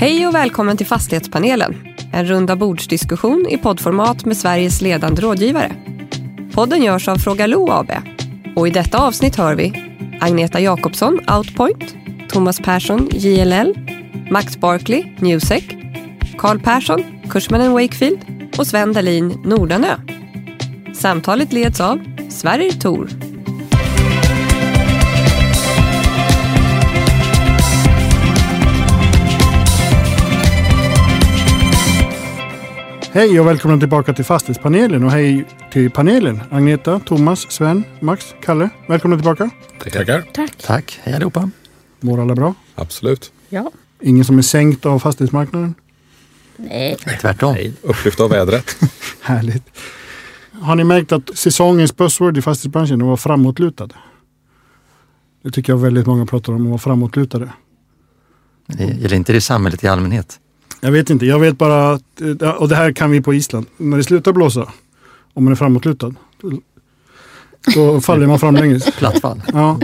Hej och välkommen till Fastighetspanelen. En runda bordsdiskussion i poddformat med Sveriges ledande rådgivare. Podden görs av Fråga Lo AB. Och i detta avsnitt hör vi Agneta Jakobsson, Outpoint, Thomas Persson, JLL, Max Barkley, Newsec, Carl Persson, Cushman Wakefield och Sven Dahlin, Nordanö. Samtalet leds av Sverrir Thor. Hej och välkomna tillbaka till Fastighetspanelen och hej till panelen. Agneta, Thomas, Sven, Max, Kalle. Välkomna tillbaka. Tackar. Tack. Tack, hej allihopa. Mår alla bra? Absolut. Ja. Ingen som är sänkt av fastighetsmarknaden? Nej. Tvärtom. Upplyft av vädret. Härligt. Har ni märkt att säsongens buzzword i fastighetsbranschen är att vara framåtlutad? Det tycker jag väldigt många pratar om, att vara framåtlutade. Det gäller inte det samhället i allmänhet. Jag vet inte, jag vet bara att, eh, och det här kan vi på Island, när det slutar blåsa, om man är framåtlutad, då, faller man framlänges. Plattfall. Ja.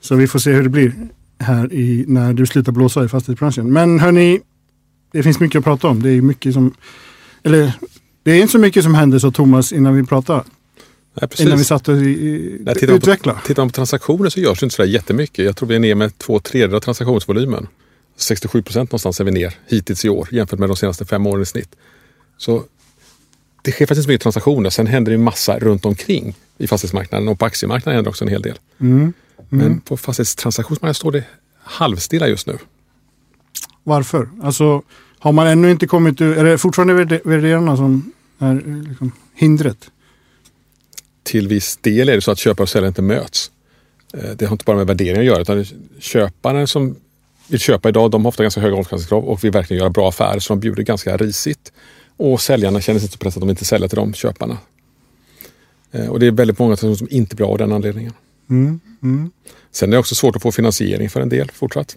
Så vi får se hur det blir här i, när du slutar blåsa i fastighetsbranschen. Men hörni, det finns mycket att prata om. Det är mycket som, eller det är inte så mycket som händer så Thomas innan vi pratar. Nej, precis. Innan vi satt och i, Nej, tittar, man utveckla. på, tittar man på transaktioner så görs det inte så där jättemycket. Jag tror vi är ner med två tredjedelar av transaktionsvolymen. 67 procent någonstans är vi ner hittills i år jämfört med de senaste fem åren i snitt. Så det sker faktiskt mycket transaktioner. Sen händer det massa runt omkring i fastighetsmarknaden och på aktiemarknaden händer också en hel del. Mm. Men på fastighetstransaktionsmarknaden står det halvstilla just nu. Varför? Alltså har man ännu inte kommit ur, är det fortfarande värde- värderarna som är liksom, hindret? till viss del är det så att köpare och säljare inte möts. Eh, Det har inte bara med värdering att göra utan köpare som vill köpa idag de har ofta ganska höga avkastningskrav och vill verkligen göra bra affärer så de bjuder ganska risigt. Och säljarna känner sig inte så pressade att de inte säljer till de köparna. Eh, Och det är väldigt många som inte blir av den anledningen. Mm. Mm. Sen är det också svårt att få finansiering för en del fortsatt.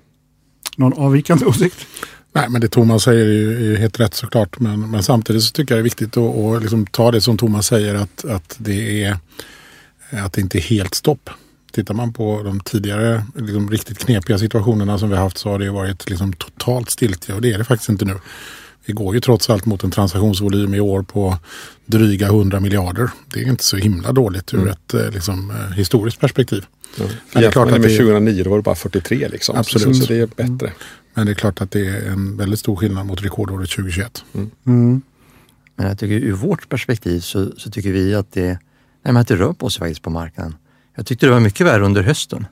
Någon avvikande åsikt? Nej, men det Thomas säger är ju, är ju helt rätt såklart. Men, men samtidigt så tycker jag det är viktigt att, att liksom ta det som Thomas säger att, att det är att det inte är helt stopp. Tittar man på de tidigare liksom, riktigt knepiga situationerna som vi har haft så har det varit liksom, totalt stiltje och det är det faktiskt inte nu. Vi går ju trots allt mot en transaktionsvolym i år på dryga 100 miljarder. Det är inte så himla dåligt ur ett eh, liksom, eh, historiskt perspektiv. Ja. det är klart att med det- 2009 då var det bara 43 liksom. Absolut. Så, så det är bättre. Men det är klart att det är en väldigt stor skillnad mot rekordåret 2021. Mm. Men jag tycker ur vårt perspektiv så, så tycker vi att det, nej, men att det rör på sig faktiskt på marknaden. Jag tyckte det var mycket värre under hösten.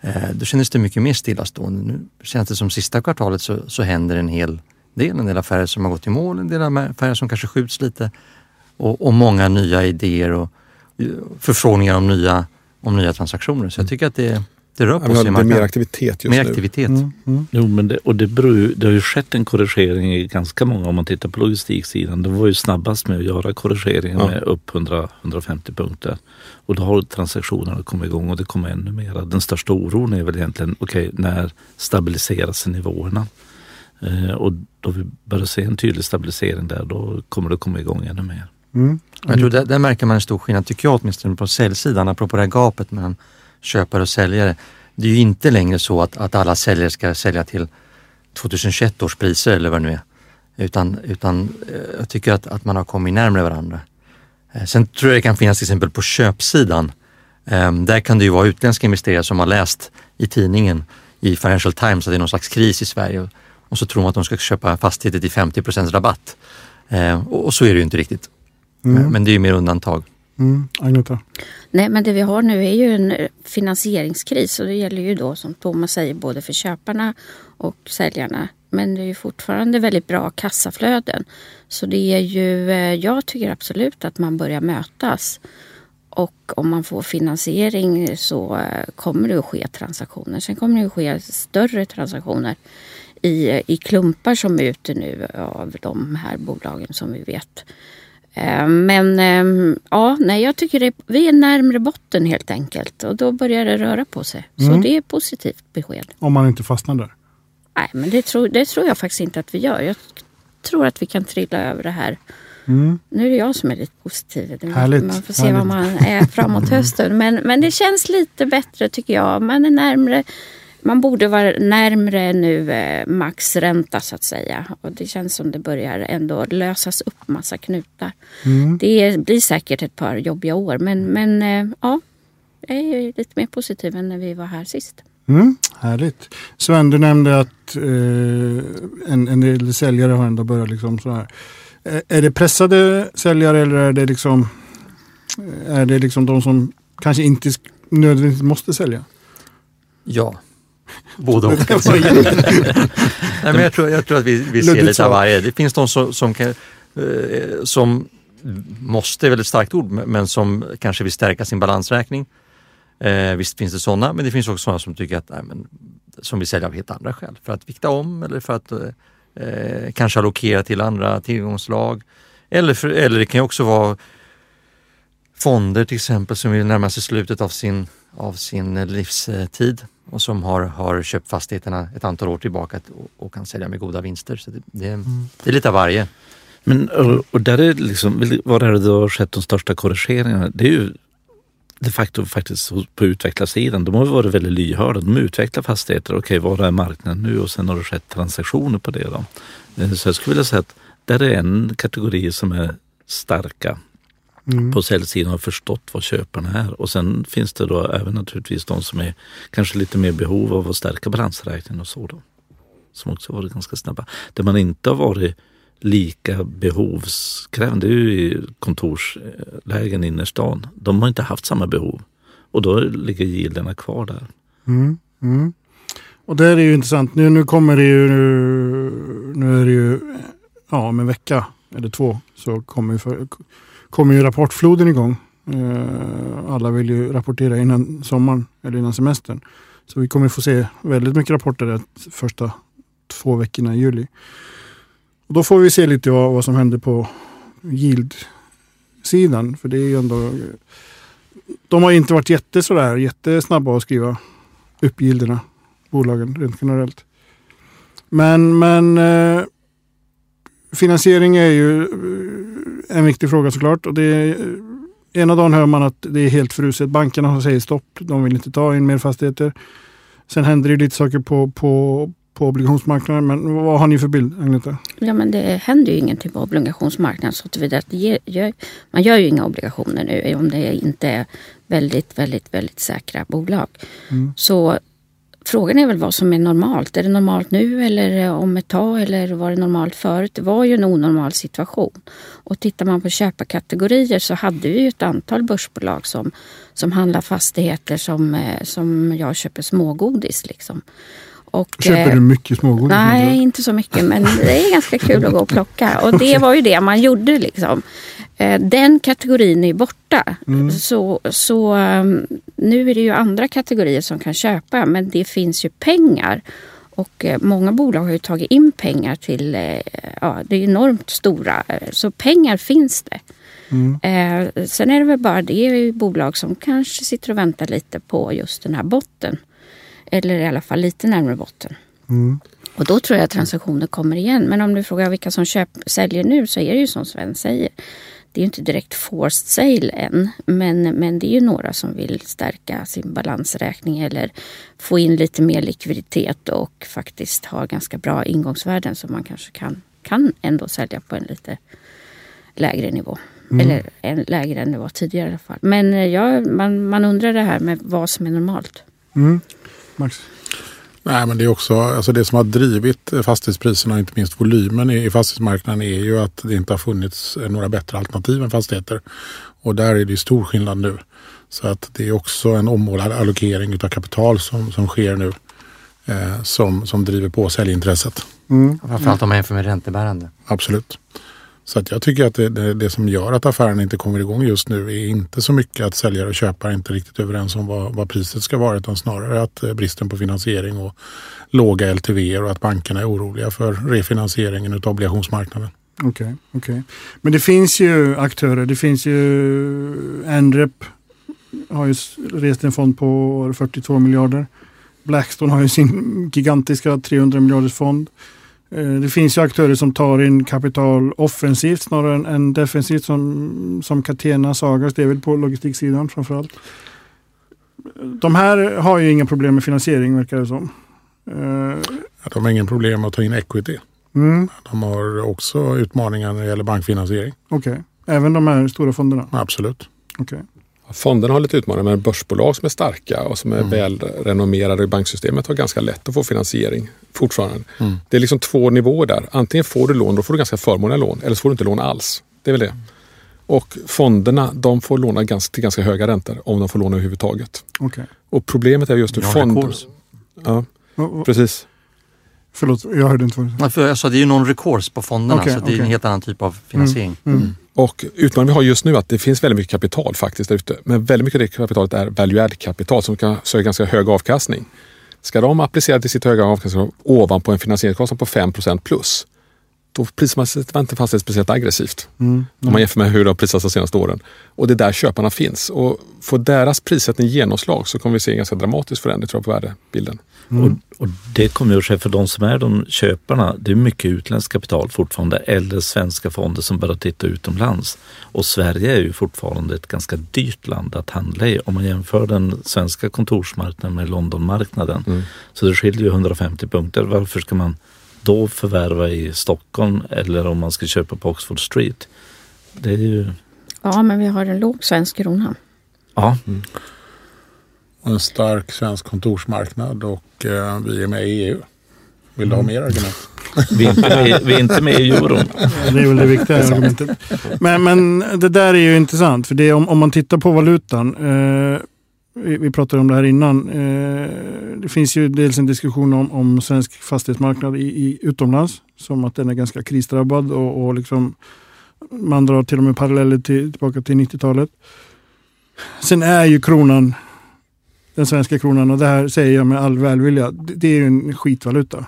Eh, då kändes det mycket mer stillastående. Nu känns det som sista kvartalet så, så händer en hel del. En del affärer som har gått i mål, en del affärer som kanske skjuts lite och, och många nya idéer och eh, förfrågningar om nya, om nya transaktioner. Så jag tycker att det, det rör på sig det är mer aktivitet just Mer nu. aktivitet. Mm. Mm. Jo, men det, och det, beror det har ju skett en korrigering i ganska många, om man tittar på logistiksidan. Det var ju snabbast med att göra korrigeringen Ja. med upp 100-150 punkter. Och då har transaktionerna kommit igång och det kommer ännu mer. Den största oron är väl egentligen, okej, när stabiliseras nivåerna? Eh, och då vi börjar se en tydlig stabilisering där, då kommer det komma igång ännu mer. Mm. Jag tror där, där märker man en stor skillnad, tycker jag åtminstone på säljsidan, apropå det här gapet mellan köpare och säljare. Det är ju inte längre så att, att alla säljare ska sälja till 2021 års priser eller vad det nu är. Utan, utan eh, jag tycker att, att man har kommit närmare varandra. Eh, Sen tror jag det kan finnas till exempel på köpsidan. eh, Där kan det ju vara utländska investerare som har läst i tidningen i Financial Times att det är någon slags kris i Sverige och, så tror man att de ska köpa fastigheter till 50 rabatt. Eh, Och, och så är det ju inte riktigt. Mm. Men det är ju mer undantag. Mm. Agneta? Nej, men det vi har nu är ju en eh, finansieringskris och det gäller ju då som Thomas säger både för köparna och säljarna. Men det är ju fortfarande väldigt bra kassaflöden. Så det är ju, eh, jag tycker absolut att man börjar mötas. Och om man får finansiering så eh, kommer det att ske transaktioner. Sen kommer det att ske större transaktioner i, i klumpar som är ute nu av de här bolagen som vi vet. Eh, Men eh, ja, nej, jag tycker det, vi är närmre botten helt enkelt och då börjar det röra på sig. Så Mm. det är positivt besked. Om man inte fastnar där. Nej, men det tror, det tror jag faktiskt inte att vi gör. Jag tror att vi kan trilla över det här. Mm. Nu är det jag som är lite positiv. Härligt, Man får se härligt. vad man är framåt hösten. Men, men det känns lite bättre tycker jag. Man är närmre man borde vara närmre nu eh, maxränta så att säga. Och det känns som det börjar ändå lösas upp massa knutar. Mm. Det blir säkert ett par jobbiga år men, men eh, ja, jag är lite mer positiv än när vi var här sist. Mm, härligt. Sven, du nämnde att eh, en, en del säljare har ändå börjat liksom så här. Eh, är det pressade säljare eller är det liksom, är det liksom de som kanske inte nödvändigtvis måste sälja? Ja, både och. Nej, men jag, tror, jag tror att vi, vi ser lite av varje. Det finns de som, som, kan, eh, som måste, är väldigt starkt ord, men men som kanske vill stärka sin balansräkning. Eh, visst finns det sådana, men det finns också sådana som tycker att nej, men, som vill sälja av helt andra skäl. För att vikta om eller för att eh, eh, kanske allokera till andra tillgångslag. Eller, för, eller det kan ju också vara fonder till exempel som vill närma sig slutet av sin, av sin livstid och som har, har köpt fastigheterna ett antal år tillbaka och, och kan sälja med goda vinster. Så det, det, det är lite av varje. Men, och, där är liksom, var är det då har skett de största korrigeringarna? Det är ju de facto faktiskt på utvecklarsidan. De har varit väldigt lyhörda. De utvecklar fastigheter. Okej, var är marknaden nu? Och sen har det skett transaktioner på det. Då. Eh, Så jag skulle vilja säga att där är en kategori som är starka Mm. på säljsidan har förstått vad köparna är. Och sen finns det då även naturligtvis de som är kanske lite mer behov av att stärka balansräkningen och så då. Som också varit ganska snabba. Det man inte har varit lika behovskrävande, det är ju i kontorslägen i innerstan. De har inte haft samma behov. Och då ligger gilderna kvar där. Mm. Mm. Och det är ju intressant. Nu, nu kommer det ju, nu är det ju, ja om en vecka eller två så kommer för, kommer ju rapportfloden igång. Eh, alla vill ju rapportera innan sommaren eller innan semestern. Så vi kommer få se väldigt mycket rapporter de första två veckorna i juli. Och då får vi se lite vad, vad som händer på yield-sidan. För det är ju ändå... De har inte varit jätte, sådär, jättesnabba att skriva upp yielderna, bolagen rent generellt. Men, men eh, finansiering är ju en viktig fråga såklart. Och det är, ena dagen hör man att det är helt fruset. Bankerna säger stopp. De vill inte ta in mer fastigheter. Sen händer det lite saker på, på, på obligationsmarknaden. Men vad har ni för bild, Agneta? Ja men det händer ju ingenting på obligationsmarknaden så att det ger, gör, man gör ju inga obligationer nu om det inte är väldigt, väldigt, väldigt säkra bolag. Mm. Så frågan är väl vad som är normalt. Är det normalt nu eller om ett tag eller var det normalt förut? Det var ju en onormal situation. Och tittar man på köparkategorier så hade vi ju ett antal börsbolag som, som handlar fastigheter som, eh, som jag köper smågodis. Liksom. Och, Köper eh, du mycket smågodis? Nej, inte så mycket. Men det är ganska kul att gå och plocka. Och det var ju det man gjorde liksom. Eh, Den kategorin är borta. Mm. Så, så um, nu är det ju andra kategorier som kan köpa. Men det finns ju pengar. Och eh, många bolag har ju tagit in pengar till, eh, ja det är enormt stora. Så pengar finns det. Mm. Eh, sen är det väl bara det är bolag som kanske sitter och väntar lite på just den här botten. Eller i alla fall lite närmare botten. Mm. Och då tror jag att transaktioner kommer igen. Men om du frågar vilka som köp, säljer nu så är det ju som Sven säger. Det är ju inte direkt forced sale än. Men, men det är ju några som vill stärka sin balansräkning eller få in lite mer likviditet och faktiskt ha ganska bra ingångsvärden som man kanske kan, kan ändå sälja på en lite lägre nivå. Eller en lägre än det var tidigare i alla fall. Men eh, ja, man, man undrar det här med vad som är normalt. Mm. Max? Nej, men det är också alltså det som har drivit fastighetspriserna, inte minst volymen i fastighetsmarknaden, är ju att det inte har funnits eh, några bättre alternativ än fastigheter. Och där är det stor skillnad nu. Så att det är också en ommålad allokering av kapital som, som sker nu. Eh, som, som driver på säljintresset. Mm. Framförallt om man jämför med räntebärande. Absolut. Så att jag tycker att det, det, det som gör att affären inte kommer igång just nu är inte så mycket att säljare och köpare inte riktigt överens om vad, vad priset ska vara utan snarare att eh, bristen på finansiering och låga LTV och att bankerna är oroliga för refinansieringen av obligationsmarknaden. Okej, okej. Men det finns ju aktörer. Det finns ju Nrep har ju rest en fond på 42 miljarder. Blackstone har ju sin gigantiska 300 miljarders fond. Eh, Det finns ju aktörer som tar in kapital offensivt snarare än, defensivt som, som Catena, Sagas. Det är väl på logistiksidan framförallt. de här har ju inga problem med finansiering verkar det som. Eh, De har ingen problem att ta in equity. mm, De har också utmaningar när det gäller bankfinansiering. Okej, även de här stora fonderna. Absolut. Okej. Fonderna har lite utmaningar men börsbolag som är starka och som är Mm. väl renommerade i banksystemet har ganska lätt att få finansiering fortfarande. Mm. Det är liksom två nivåer där. Antingen får du lån, då får du ganska förmånliga lån. Eller så får du inte lån alls. Det är väl det. Och fonderna, de får låna ganska, till ganska höga räntor om de får låna överhuvudtaget. okej. Och problemet är just nu Ja, fond... recourse. Ja, precis. Förlåt, jag hörde inte vad du sa. Jag sa det är ju non-recourse på fonderna Okej, så det är en helt annan typ av finansiering. Mm. Och utmaningen vi har just nu är att det finns väldigt mycket kapital faktiskt där ute. Men väldigt mycket av det kapitalet är value kapital som kan söka ganska hög avkastning. Ska de applicera till sitt höga avkastning ovanpå en finansieringskostnad på 5% plus, då man sig inte fastighet speciellt aggressivt. Mm. Om man jämför med hur det har prisats de senaste åren. Och det är där köparna finns. Och får deras prissättning genomslag så kommer vi se en ganska dramatisk förändring tror jag, på värdebilden. Och, och det kommer ju att ske för de som är de köparna. Det är mycket utländskt kapital fortfarande eller svenska fonder som börjar titta utomlands. Och Sverige är ju fortfarande ett ganska dyrt land att handla i om man jämför den svenska kontorsmarknaden med Londonmarknaden. Mm. Så det skiljer ju 150 punkter. Varför ska man då förvärva i Stockholm eller om man ska köpa på Oxford Street? Det är ju, Ja, men vi har en låg svensk krona. ja, Och en stark svensk kontorsmarknad och eh, vi är med i EU. Vill du ha mer argument? vi är inte med, vi är inte med i euron. Det är väl det viktiga argumentet. Men, men det där är ju intressant, för det är om, om man tittar på valutan. Eh, vi, pratade om det här innan. Eh, det finns ju dels en diskussion om, om svensk fastighetsmarknad i, i utomlands, som att den är ganska krisdrabbad och, och liksom, man drar till och med paralleller till, tillbaka till 90-talet. Sen är ju kronan, den svenska kronan, och det här säger jag med all välvilja, det, det är ju en skitvaluta.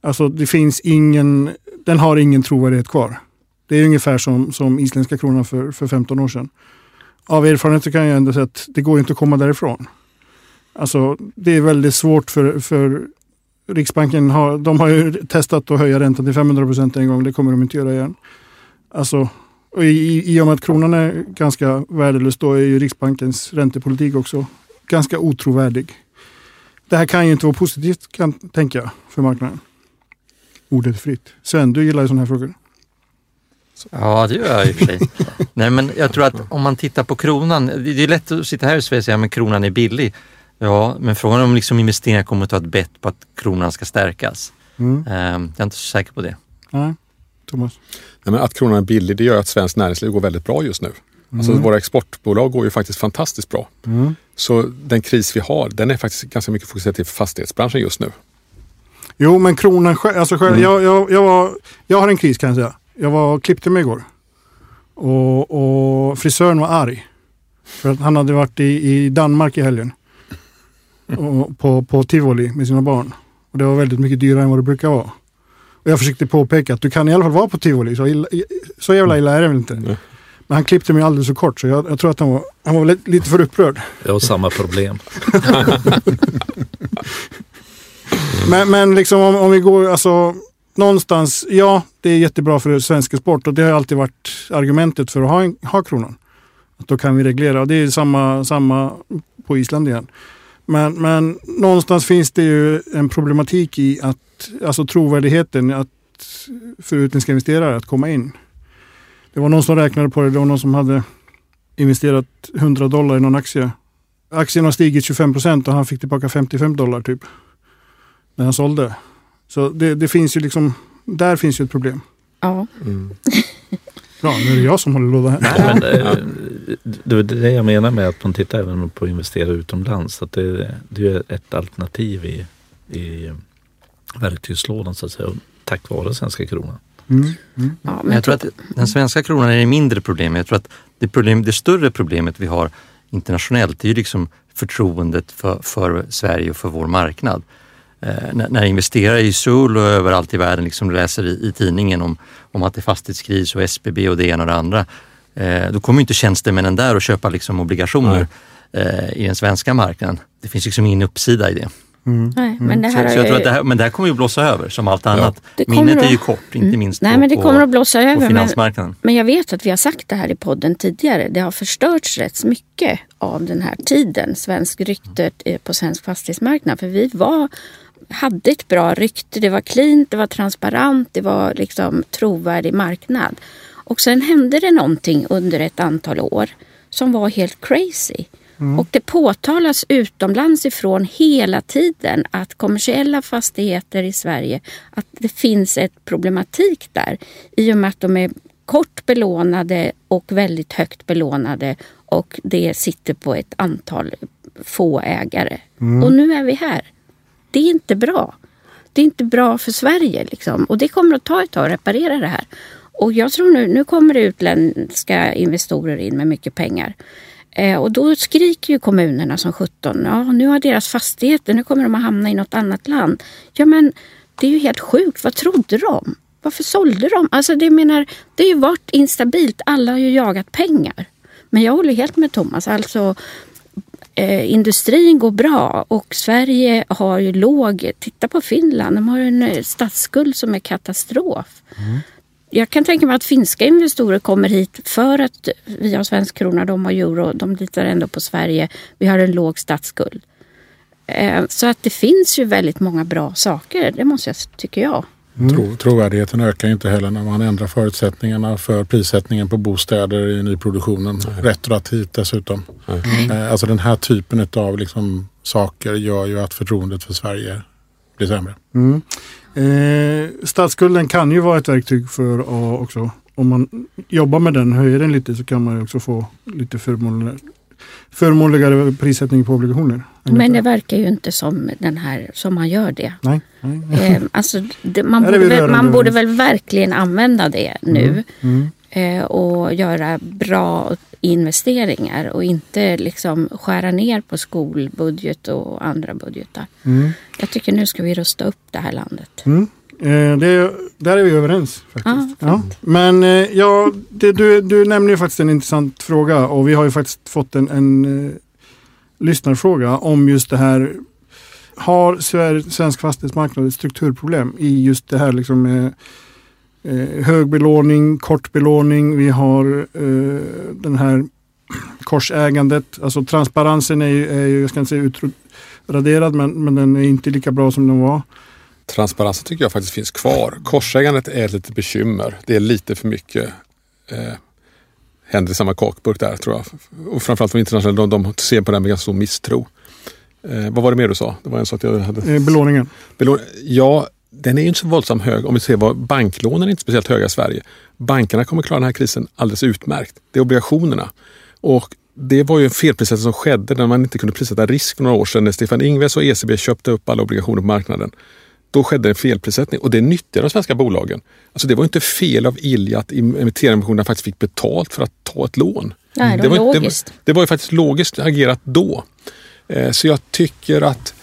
Alltså det finns ingen, den har ingen trovärdighet kvar. Det är ungefär som, som isländska kronan för, för 15 år sedan. Av erfarenhet så kan jag ändå säga att det går inte att komma därifrån. Alltså det är väldigt svårt för, för Riksbanken, har, de har ju testat att höja räntan till 500 procent en gång, det kommer de inte göra igen. Alltså, och i, I och med att kronan är ganska värdelös då är ju Riksbankens räntepolitik också ganska otrovärdig. Det här kan ju inte vara positivt kan tänka jag för marknaden. Ordet är fritt. Sven, du gillar ju sådana här frågor. Ja, det gör jag i och för sig. Nej, men jag tror att om man tittar på kronan, det är lätt att sitta här i Sverige och säga att kronan är billig. Ja, men frågan är om liksom investeringar kommer att ta ett bett på att kronan ska stärkas. Mm. Eh, Jag är inte så säker på det. Nej, Thomas. Nej, men att kronan är billig det gör att svenskt näringsliv går väldigt bra just nu. Alltså våra exportbolag går ju faktiskt fantastiskt bra. Mm. Så den kris vi har, den är faktiskt ganska mycket fokuserad till fastighetsbranschen just nu. Jo, men kronan själv. Alltså själv jag, jag, jag, var, jag har en kris kan jag säga. Jag var och klippte mig igår. Och, och frisören var arg. För att han hade varit i, i Danmark i helgen. Och på, på tivoli med sina barn. Och det var väldigt mycket dyrare än vad det brukar vara. Och jag försökte påpeka att du kan i alla fall vara på tivoli. Så, illa, så jävla illa är det väl inte. Nej. Men han klippte mig alldeles så kort så jag, jag tror att han var, han var lite, lite för upprörd. Jag har samma problem. Men, men liksom om, om vi går, alltså någonstans, ja det är jättebra för svensk sport och det har alltid varit argumentet för att ha, en, ha kronan. Att då kan vi reglera och det är samma, samma på Island igen. Men, men någonstans finns det ju en problematik i att, alltså trovärdigheten att, för utländska investerare att komma in. Det var någon som räknade på det, det var någon som hade investerat 100 dollar i någon aktie. Aktien har stigit 25 procent och han fick tillbaka 55 dollar typ när han sålde. Så det, det finns ju liksom, där finns ju ett problem. Ja, Bra, nu är det jag som håller låda här. Nej, men, det är det jag menar med att man tittar även på att investera utomlands. Att det, det är ett alternativ i, i verktygslådan så att säga. Tack vare svenska kronan. Mm. Mm. ja Men jag tror att den svenska kronan är det mindre problem. Jag tror att det, problem, det större problemet vi har internationellt det är ju liksom förtroendet för, för Sverige och för vår marknad. Eh, när, när investerare i Seoul och överallt i världen liksom läser i, i tidningen om, om att det är fastighetskris och SBB och det ena och det andra. Eh, då kommer ju inte tjänstemännen där och köpa liksom obligationer eh, i den svenska marknaden. Det finns liksom ingen uppsida i det. Nej, men det Så, här så jag tror att det här, men det här kommer ju blåsa över som allt annat. Det kommer Minnet att- är ju kort, inte Mm. minst Nej, på, men det på, kommer att blåsa på över. Men, finansmarknaden. men jag vet att vi har sagt det här i podden tidigare. Det har förstörts rätt mycket av den här tiden, svensk rykte eh, på svensk fastighetsmarknad. För vi var, hade ett bra rykte. Det var cleant, det var transparent, det var liksom trovärdig marknad. Och sen hände det någonting under ett antal år som var helt crazy. Och det påtalas utomlands ifrån hela tiden att kommersiella fastigheter i Sverige, att det finns ett problematik där i och med att de är kort belånade och väldigt högt belånade och det sitter på ett antal få ägare. Och nu är vi här. Det är inte bra. Det är inte bra för Sverige liksom. och det kommer att ta ett tag att reparera det här. Och jag tror nu, nu kommer det utländska investorer in med mycket pengar. Eh, och då skriker ju kommunerna som 17. Ja, nu har deras fastigheter, nu kommer de att hamna i något annat land. Ja, men det är ju helt sjukt. Vad trodde de? Varför sålde de? Alltså det menar, det har ju varit instabilt. Alla har ju jagat pengar. Men jag håller helt med Thomas. Alltså, eh, industrin går bra och Sverige har ju låg, titta på Finland, de har en eh, statsskuld som är katastrof. Jag kan tänka mig att finska investerare kommer hit för att vi har svensk krona, de har euro, de litar ändå på Sverige. Vi har en låg statsskuld. Eh, Så att det finns ju väldigt många bra saker, det måste jag tycker jag. Tro, trovärdigheten ökar inte heller när man ändrar förutsättningarna för prissättningen på bostäder i nyproduktionen. Retroaktivt dessutom. Eh, Alltså den här typen av liksom saker gör ju att förtroendet för Sverige blir sämre. Mm. Eh, statsskulden kan ju vara ett verktyg för att också, om man jobbar med den, höjer den lite så kan man ju också få lite förmånligare, förmånligare prissättning på obligationer. Men det verkar ju inte som den här, som man gör det. Nej, nej. Eh, alltså, det, man, borde väl, man borde väl verkligen använda det nu Mm. eh, och göra bra investeringar och inte liksom skära ner på skolbudget och andra budgetar. Mm. Jag tycker nu ska vi rusta upp det här landet. Eh, det, där är vi överens. faktiskt. Ja, Ja. Men eh, ja, det, du, du nämner ju faktiskt en intressant fråga och vi har ju faktiskt fått en, en eh, lyssnarfråga om just det här. Har svensk fastighetsmarknad ett strukturproblem i just det här liksom eh, hög belåning, kort belåning. Vi har den här korsägandet. Alltså transparensen är ju, är ju jag ska inte säga utraderad men, men den är inte lika bra som den var. Transparensen tycker jag faktiskt finns kvar. Korsägandet är ett litet bekymmer. Det är lite för mycket eh, händer i samma kakburk där tror jag. Och framförallt de internationella, de, de ser på det här med ganska stor misstro. Eh, vad var det mer du sa? Det var en sak jag hade. Eh, belåningen. Belån- Ja, den är ju inte så våldsamt hög. Om vi ser vad banklånen är inte speciellt höga i Sverige. Bankerna kommer klara den här krisen alldeles utmärkt. Det är obligationerna. Och det var ju en felprissättning som skedde när man inte kunde prissätta risk för några år sedan när Stefan Ingves och ECB köpte upp alla obligationer på marknaden. Då skedde en felprissättning och det nyttjade de svenska bolagen. Alltså det var inte fel av Ilja att emittera emissionerna faktiskt fick betalt för att ta ett lån. Nej, det det, var var, inte- logiskt. det, det var ju faktiskt logiskt agerat då. Eh, Så jag tycker att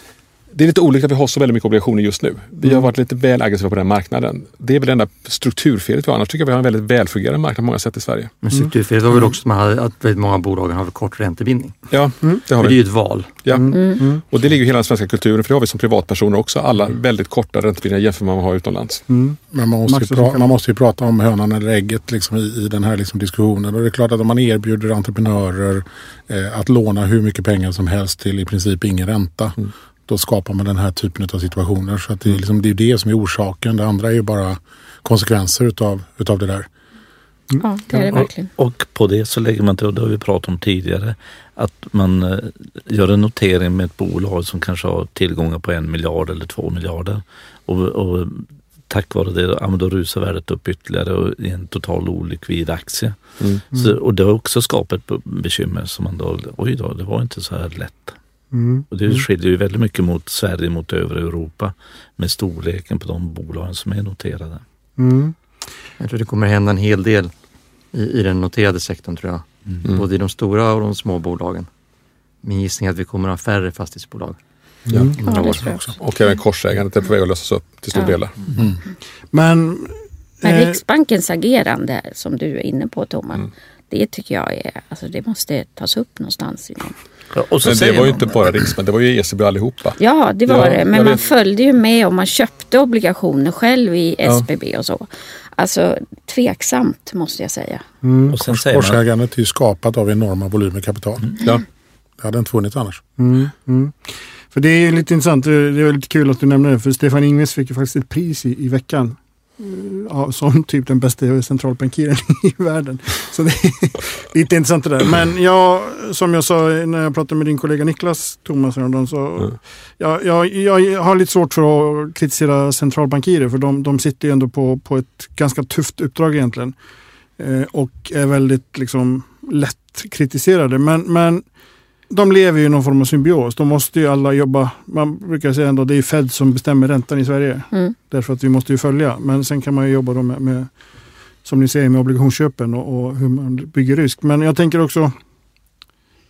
det är lite olyckligt att vi har så väldigt mycket obligationer just nu. Vi Mm. har varit lite väl aggressiva på den marknaden. Det är väl det enda strukturfelet vi har. Annars tycker jag vi har en väldigt välfungerande marknad på många sätt i Sverige. Men strukturfelet var väl också att, väldigt många bolag har kort räntebindning. Ja, det har För det är vi. ju ett val. Ja. Mm. Och det ligger i hela den svenska kulturen, för det har vi som privatpersoner också. Alla väldigt korta räntebindningar jämfört med vad man har utomlands. Mm. Men man måste, Max pra- man måste ju prata om hönan eller ägget liksom i, i den här liksom diskussionen. Och det är klart att om man erbjuder entreprenörer eh, att låna hur mycket pengar som helst till i princip ingen ränta. Då skapar man den här typen av situationer. Så att det, är liksom, det är det som är orsaken. Det andra är ju bara konsekvenser utav, utav det där. Ja, det är det verkligen. Och, och på det så lägger man till, och det har vi pratat om tidigare, att man eh, gör en notering med ett bolag som kanske har tillgångar på en miljard eller två miljarder. Och, och tack vare det, ja, då rusar värdet upp ytterligare och i en total olikvid aktie. Mm. Så, och det har också skapat be- bekymmer som man då, oj då, det var inte så här lätt. Mm. Och det skiljer ju väldigt mycket mot Sverige mot övriga Europa med storleken på de bolagen som är noterade. Mm. Jag tror det kommer hända en hel del i, i den noterade sektorn tror jag. Mm. Både i de stora och de små bolagen. Min gissning är att vi kommer att ha färre fastighetsbolag. Ja. om Ja, år. också. Och även korsägandet är på väg att lösas upp till stor Ja. delar. Men Men eh, Riksbankens agerande som du är inne på Thomas, Mm. det tycker jag är, alltså det måste tas upp någonstans i Och så Men det var ju inte bara Riksbanken, det var ju ECB allihopa. Ja, det var Ja, det. Men man vet. följde ju med och man köpte obligationer själv i Ja. SBB och så. Alltså tveksamt måste jag säga. Och sen säger man, Årsägandet är ju skapat av enorma volymer kapital. Ja. Det hade inte funnits annars. Mm, mm. För det är ju lite intressant, det är lite kul att du nämner det, för Stefan Ingves fick ju faktiskt ett pris i, i veckan. Ja, som typ den bästa centralbankiren i världen. Så det är lite intressant det där. Men jag, som jag sa när jag pratade med din kollega Niklas Thomas häromdagen, så Mm. jag, jag, jag har lite svårt för att kritisera centralbankirer för de, de sitter ju ändå på, på ett ganska tufft uppdrag egentligen. Eh, och är väldigt liksom lätt kritiserade. Men, men de lever ju i någon form av symbios. De måste ju alla jobba. Man brukar säga ändå det är Fed som bestämmer räntan i Sverige. Mm. Därför att vi måste ju följa. Men sen kan man ju jobba då med, med som ni säger med obligationsköpen och, och hur man bygger risk. Men jag tänker också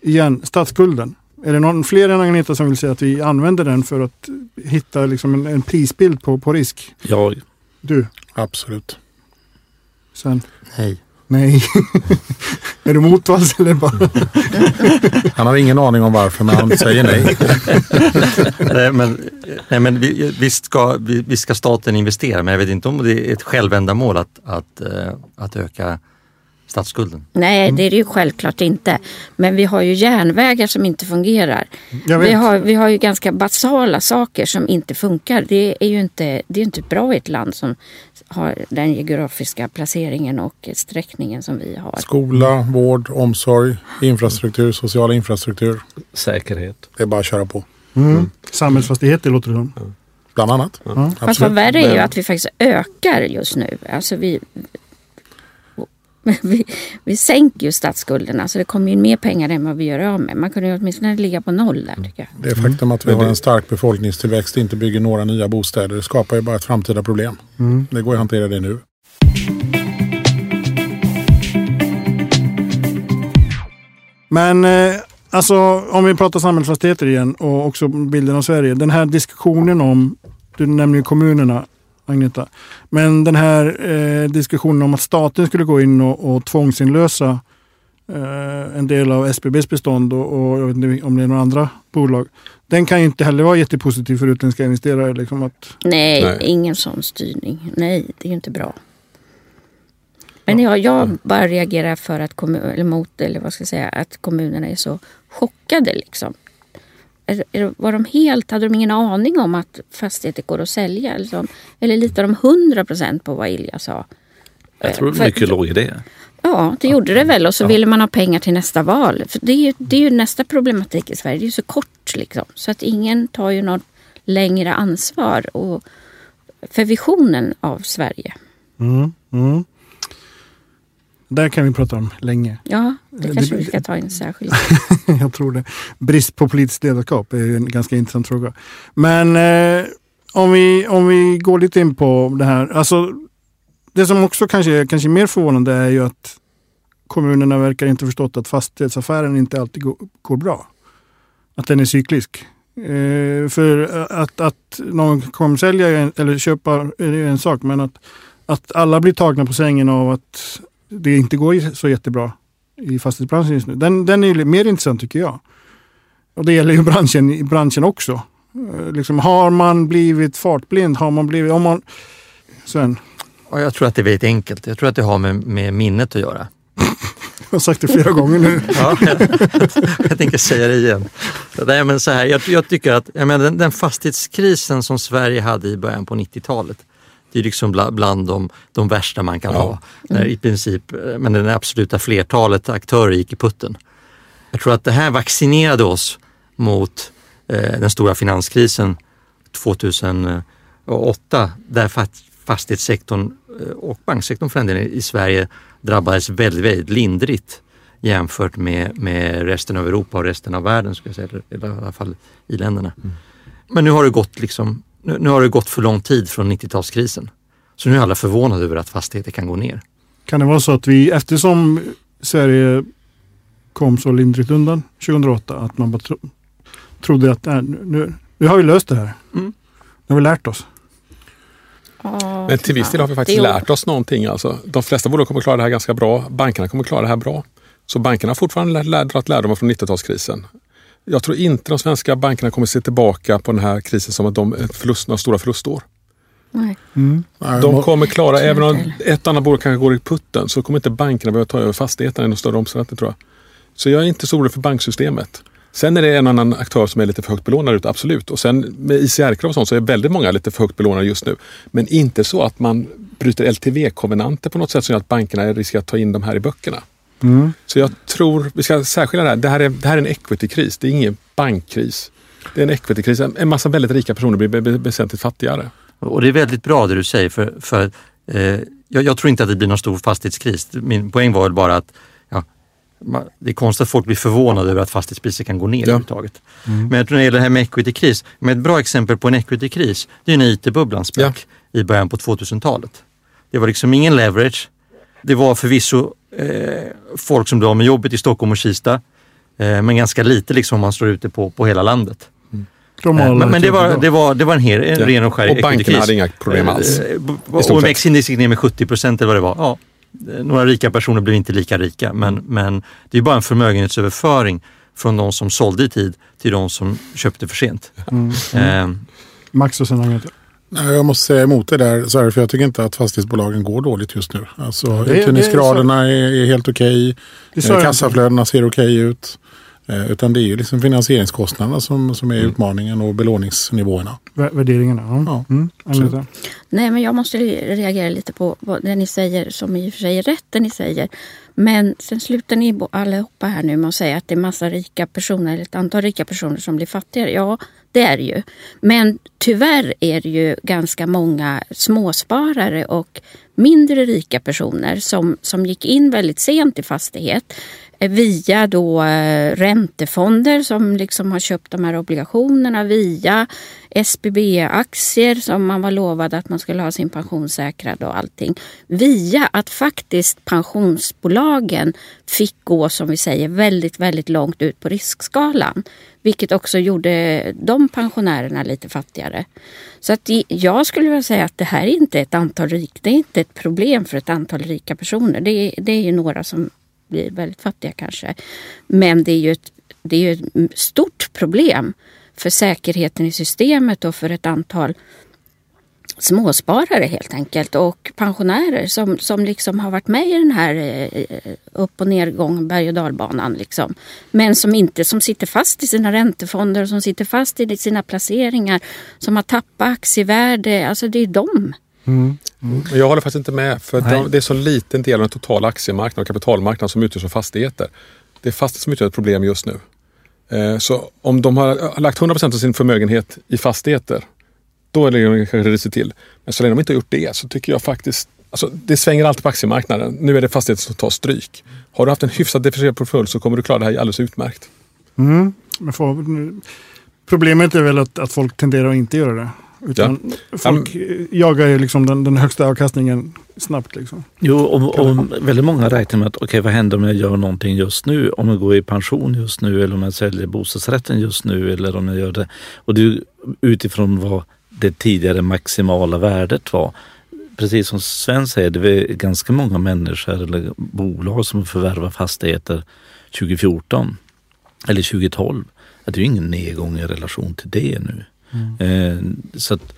igen, statsskulden. Är det någon fler än Agneta som vill säga att vi använder den för att hitta liksom en, en prisbild på, på risk? ja, Du, Absolut. sen? Nej. Nej. är du motvalls eller bara? Han har ingen aning om varför men han säger nej. nej, men, nej, men vi, visst, ska, vi- visst ska staten investera men jag vet inte om det är ett självändamål att, att, eh, att öka statsskulden. Nej, det är det ju självklart inte. Men vi har ju järnvägar som inte fungerar. Vi har, vi har ju ganska basala saker som inte funkar. Det är ju inte, det är inte bra i ett land som har den geografiska placeringen och sträckningen som vi har. Skola, vård, omsorg, infrastruktur, social infrastruktur. säkerhet. Det är bara att köra på. Mm. Samhällsfastigheter låter det som. Bland annat. Fast vad värre är ju att vi faktiskt ökar just nu. Alltså vi, vi, vi sänker ju statsskulderna så det kommer ju mer pengar än vad vi gör av med. Man kunde ju åtminstone ligga på noll där tycker jag. Det faktum att vi Men har en stark befolkningstillväxt inte bygger några nya bostäder det skapar ju bara ett framtida problem. Mm. Det går ju att hantera det nu. Men eh, alltså om vi pratar samhällsfastigheter igen och också bilden av Sverige. Den här diskussionen om, du nämner ju kommunerna Agneta. Men den här eh, diskussionen om att staten skulle gå in och, och tvångsinlösa eh, en del av SBBs bestånd och, och jag vet inte om det är några andra bolag. Den kan ju inte heller vara jättepositiv för utländska investerare. Liksom att, Nej, Nej. ingen sån styrning. Nej, det är ju inte bra. Men jag, jag bara reagerar för att kommun, eller mot, eller vad ska jag säga, att kommunerna är så chockade liksom. Var de helt, hade de ingen aning om att fastigheter går att sälja? Liksom? Eller litar de 100 procent på vad Ilja sa? Jag tror För- mycket låg i det. Ja, det gjorde det väl. Och så ville man ha pengar till nästa val. För det är ju, det är ju nästa problematik i Sverige. Det är ju så kort liksom. Så att ingen tar ju något längre ansvar och för visionen av Sverige. mm, mm. Där kan vi prata om länge. Ja, det Det- kanske vi ska ta en särskild. jag tror det. Brist på politiskt ledarskap är en ganska intressant fråga. Men eh, om, vi, om vi går lite in på det här. Alltså, det som också kanske är kanske mer förvånande är ju att kommunerna verkar inte förstått att fastighetsaffären inte alltid går, går bra. Att den är cyklisk. Eh, för att, att någon kommer sälja eller köpa är en sak, men att, att alla blir tagna på sängen av att det inte går så jättebra i fastighetsbranschen just nu. Den, den är mer intressant tycker jag. Och det gäller ju branschen, branschen också. Eh, Liksom, har man blivit fartblind? Har man blivit... Om man, Sven, jag tror att det är väldigt enkelt. Jag tror att det har med, med minnet att göra. jag har sagt det flera gånger nu. Ja, jag, jag tänker säga det igen. Nej, men så här, jag, jag tycker att jag menar, den, den fastighetskrisen som Sverige hade i början på 90-talet, det är liksom bla, bland de, de värsta man kan Ja. ha. När i princip, eh, men det absoluta flertalet aktörer gick i putten. Jag tror att det här vaccinerade oss mot eh, den stora finanskrisen 2008 där fa- fastighetssektorn eh, och banksektorn för den delen i Sverige drabbades väldigt, väldigt lindrigt jämfört med, med resten av Europa och resten av världen, skulle jag säga, eller, i alla fall i länderna. Men nu har det gått liksom, nu, nu har det gått för lång tid från 90-talskrisen. Så nu är alla förvånade över att fastigheter kan gå ner. Kan det vara så att vi, eftersom Sverige kom så lindrigt undan 2008, att man bara tro, trodde att nej, nu, nu har vi löst det här. Mm. Nu har vi lärt oss. Men till viss del har vi faktiskt lärt oss någonting. Alltså, de flesta bolag kommer klara det här ganska bra. Bankerna kommer klara det här bra. Så bankerna har fortfarande dragit lärdomar från 90-talskrisen. Jag tror inte de svenska bankerna kommer se tillbaka på den här krisen som att de är förlust, några stora förlustår. Nej. Mm. De kommer klara, även om ett annat bolag kanske går i putten, så kommer inte bankerna behöva ta över fastigheterna i någon större omfattning tror jag. Så jag är inte så orolig för banksystemet. Sen är det en annan aktör som är lite för högt belånad ut, absolut. Och sen med ICR-krav och sånt så är väldigt många lite för högt belånade just nu. Men inte så att man bryter LTV-kovenanter på något sätt som gör att bankerna riskerar att ta in de här i böckerna. Mm. Så jag tror, vi ska särskilja det här. Det här är, det här är en equity-kris, det är ingen bankkris. Det är en equity-kris. En massa väldigt rika personer blir väsentligt fattigare. Och det är väldigt bra det du säger för, för eh, jag, jag tror inte att det blir någon stor fastighetskris. Min poäng var väl bara att ja, det är konstigt att folk blir förvånade över att fastighetspriser kan gå ner överhuvudtaget. Men jag tror när det gäller det här med equity-kris, med ett bra exempel på en equity-kris, det är när IT-bubblan sprack i början på 2000-talet. Det var liksom ingen leverage. Det var förvisso eh, folk som blev av med jobbet i Stockholm och Kista, eh, men ganska lite liksom om man slår ut det på, på hela landet. De Eh, Men, men det, var, det, var, det var en, her, en Ja. ren och skär Och bankerna hade inga problem alls. Eh, Och sett. växtindex gick ner med 70 procent eller vad det var. Ja, eh, några rika personer blev inte lika rika men, men det är bara en förmögenhetsöverföring från de som sålde i tid till de som köpte för sent. Mm. Eh, Maxresonemanget. Nej, jag måste säga emot det där, så här, för jag tycker inte att fastighetsbolagen går dåligt just nu. Alltså, Det uthyrningsgraderna är, är helt okej, sa eh, kassaflödena ser okej ut. Eh, utan det är ju liksom finansieringskostnaderna som, som är Mm. utmaningen och belåningsnivåerna. Vä- Värderingarna. Ja. Ja. Mm. Nej, men jag måste re- reagera lite på vad det ni säger, som i och för sig är rätt det ni säger. Men sen slutar ni allihopa här nu med att säga att det är massa rika personer, eller ett antal rika personer som blir fattigare. Ja, det är det ju. Men tyvärr är det ju ganska många småsparare och mindre rika personer som, som gick in väldigt sent i fastighet Eh, via då eh, räntefonder som liksom har köpt de här obligationerna via SBB-aktier som man var lovad att man skulle ha sin pension säkrad och allting. Via att faktiskt pensionsbolagen fick gå, som vi säger, väldigt, väldigt långt ut på riskskalan. Vilket också gjorde de pensionärerna lite fattigare. Så att jag skulle vilja säga att det här är inte ett antal rik, det är inte ett problem för ett antal rika personer. Det är, det är ju några som blir väldigt fattiga kanske. Men det är ju ett, det är ett stort problem för säkerheten i systemet och för ett antal småsparare helt enkelt och pensionärer som, som liksom har varit med i den här eh, upp och nedgång, berg och dalbanan. Liksom. Men som inte som sitter fast i sina räntefonder och som sitter fast i sina placeringar, som har tappat aktievärde. Alltså det är de. Mm. Men jag håller faktiskt inte med. För Nej. de, det är så liten del av den totala aktiemarknaden och kapitalmarknaden som utgörs av fastigheter. Det är fastigheter som utgör ett problem just nu. Eh, Så om de har lagt 100% av sin förmögenhet i fastigheter, då är det kanske risigt till. Men så länge de inte har gjort det så tycker jag faktiskt Alltså, det svänger alltid på aktiemarknaden. Nu är det fastigheter som tar stryk. Har du haft en hyfsat diversifierad portfölj så kommer du klara det här alldeles utmärkt. Mm. Men får, problemet är väl att, att folk tenderar att inte göra det. Utan folk eh, jagar ju liksom den, den högsta avkastningen snabbt. Liksom. Jo, och, och väldigt många räknar med att okej, vad händer om jag gör någonting just nu? Om jag går i pension just nu eller om jag säljer bostadsrätten just nu eller om jag gör det. Och det är utifrån vad det tidigare maximala värdet var. Precis som Sven säger, det är ganska många människor eller bolag som förvärvar fastigheter 2014 eller 2012. Att det är ju ingen nedgång i relation till det nu. Eh, så att,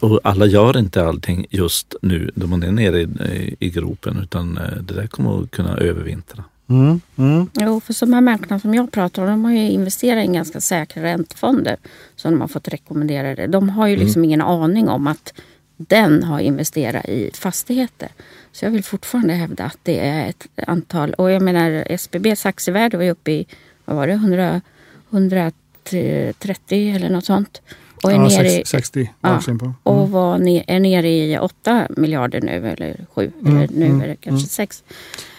och alla gör inte allting just nu då man är nere i, i gropen utan eh, det där kommer att kunna övervintra. Mm. Mm. Jo, för de här människorna som jag pratar om, de har ju investerat i ganska säkra räntefonder som de har fått rekommenderade. De har ju liksom ingen aning om att den har investerat i fastigheter. Så jag vill fortfarande hävda att det är ett antal, och jag menar SBBs aktievärde var ju uppe i, vad var det, 100, 130 eller något sånt. Och är Ja, nere i, 60, 60 Ja. på. och var ne- är nere i 8 miljarder nu, eller 7, Mm, eller nu mm, är det kanske 6.